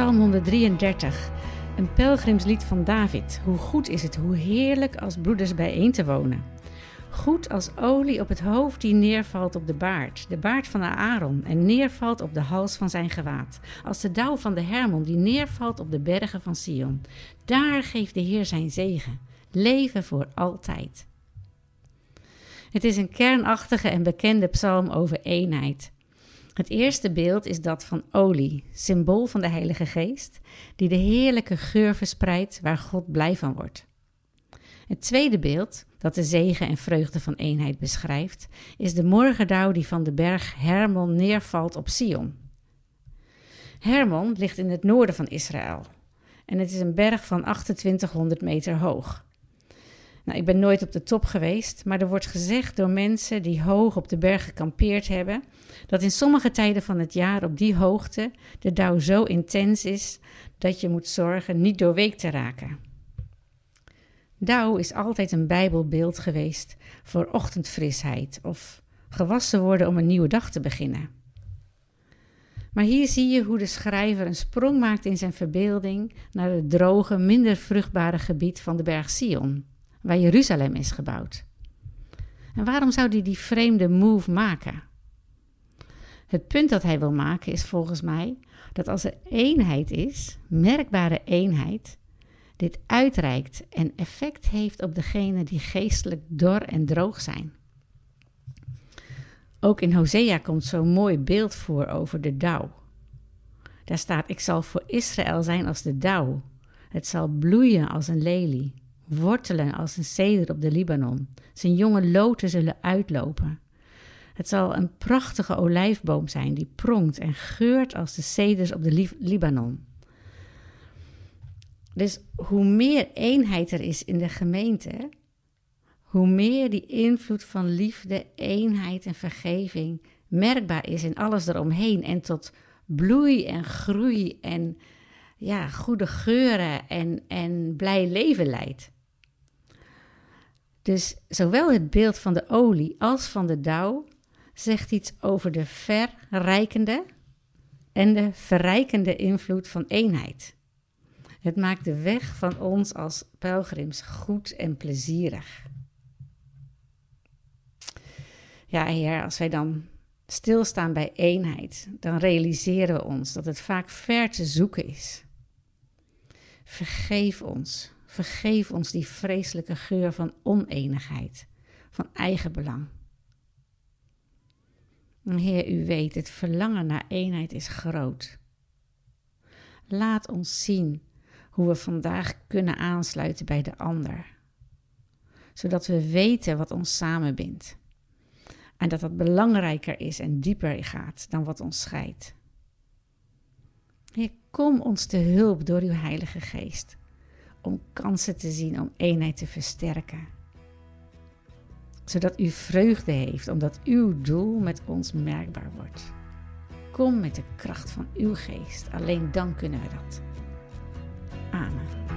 Psalm 133, een pelgrimslied van David. Hoe goed is het, hoe heerlijk als broeders bijeen te wonen. Goed als olie op het hoofd die neervalt op de baard, de baard van Aaron, en neervalt op de hals van zijn gewaad. Als de dauw van de Hermon die neervalt op de bergen van Sion. Daar geeft de Heer zijn zegen. Leven voor altijd. Het is een kernachtige en bekende psalm over eenheid. Het eerste beeld is dat van olie, symbool van de Heilige Geest, die de heerlijke geur verspreidt waar God blij van wordt. Het tweede beeld, dat de zegen en vreugde van eenheid beschrijft, is de morgendauw die van de berg Hermon neervalt op Sion. Hermon ligt in het noorden van Israël en het is een berg van 2800 meter hoog. Nou, ik ben nooit op de top geweest, maar er wordt gezegd door mensen die hoog op de berg gekampeerd hebben, dat in sommige tijden van het jaar op die hoogte de dauw zo intens is dat je moet zorgen niet doorweekt te raken. Dauw is altijd een bijbelbeeld geweest voor ochtendfrisheid of gewassen worden om een nieuwe dag te beginnen. Maar hier zie je hoe de schrijver een sprong maakt in zijn verbeelding naar het droge, minder vruchtbare gebied van de berg Sion waar Jeruzalem is gebouwd. En waarom zou hij die vreemde move maken? Het punt dat hij wil maken is volgens mij dat als er eenheid is, merkbare eenheid, dit uitreikt en effect heeft op degenen die geestelijk dor en droog zijn. Ook in Hosea komt zo'n mooi beeld voor over de dauw. Daar staat: Ik zal voor Israël zijn als de dauw. Het zal bloeien als een lelie wortelen als een ceder op de Libanon. Zijn jonge loten zullen uitlopen. Het zal een prachtige olijfboom zijn die pronkt en geurt als de ceders op de Libanon. Dus hoe meer eenheid er is in de gemeente, hoe meer die invloed van liefde, eenheid en vergeving merkbaar is in alles eromheen en tot bloei en groei en ja, goede geuren en, en blij leven leidt. Dus zowel het beeld van de olie als van de dauw zegt iets over de verrijkende en de verrijkende invloed van eenheid. Het maakt de weg van ons als pelgrims goed en plezierig. Ja, Heer, als wij dan stilstaan bij eenheid, dan realiseren we ons dat het vaak ver te zoeken is. Vergeef ons Vergeef ons die vreselijke geur van oneenigheid, van eigenbelang. Heer, u weet, het verlangen naar eenheid is groot. Laat ons zien hoe we vandaag kunnen aansluiten bij de ander, zodat we weten wat ons samenbindt en dat dat belangrijker is en dieper gaat dan wat ons scheidt. Heer, kom ons te hulp door uw Heilige Geest om kansen te zien om eenheid te versterken. Zodat u vreugde heeft, omdat uw doel met ons merkbaar wordt. Kom met de kracht van uw geest, alleen dan kunnen we dat. Amen.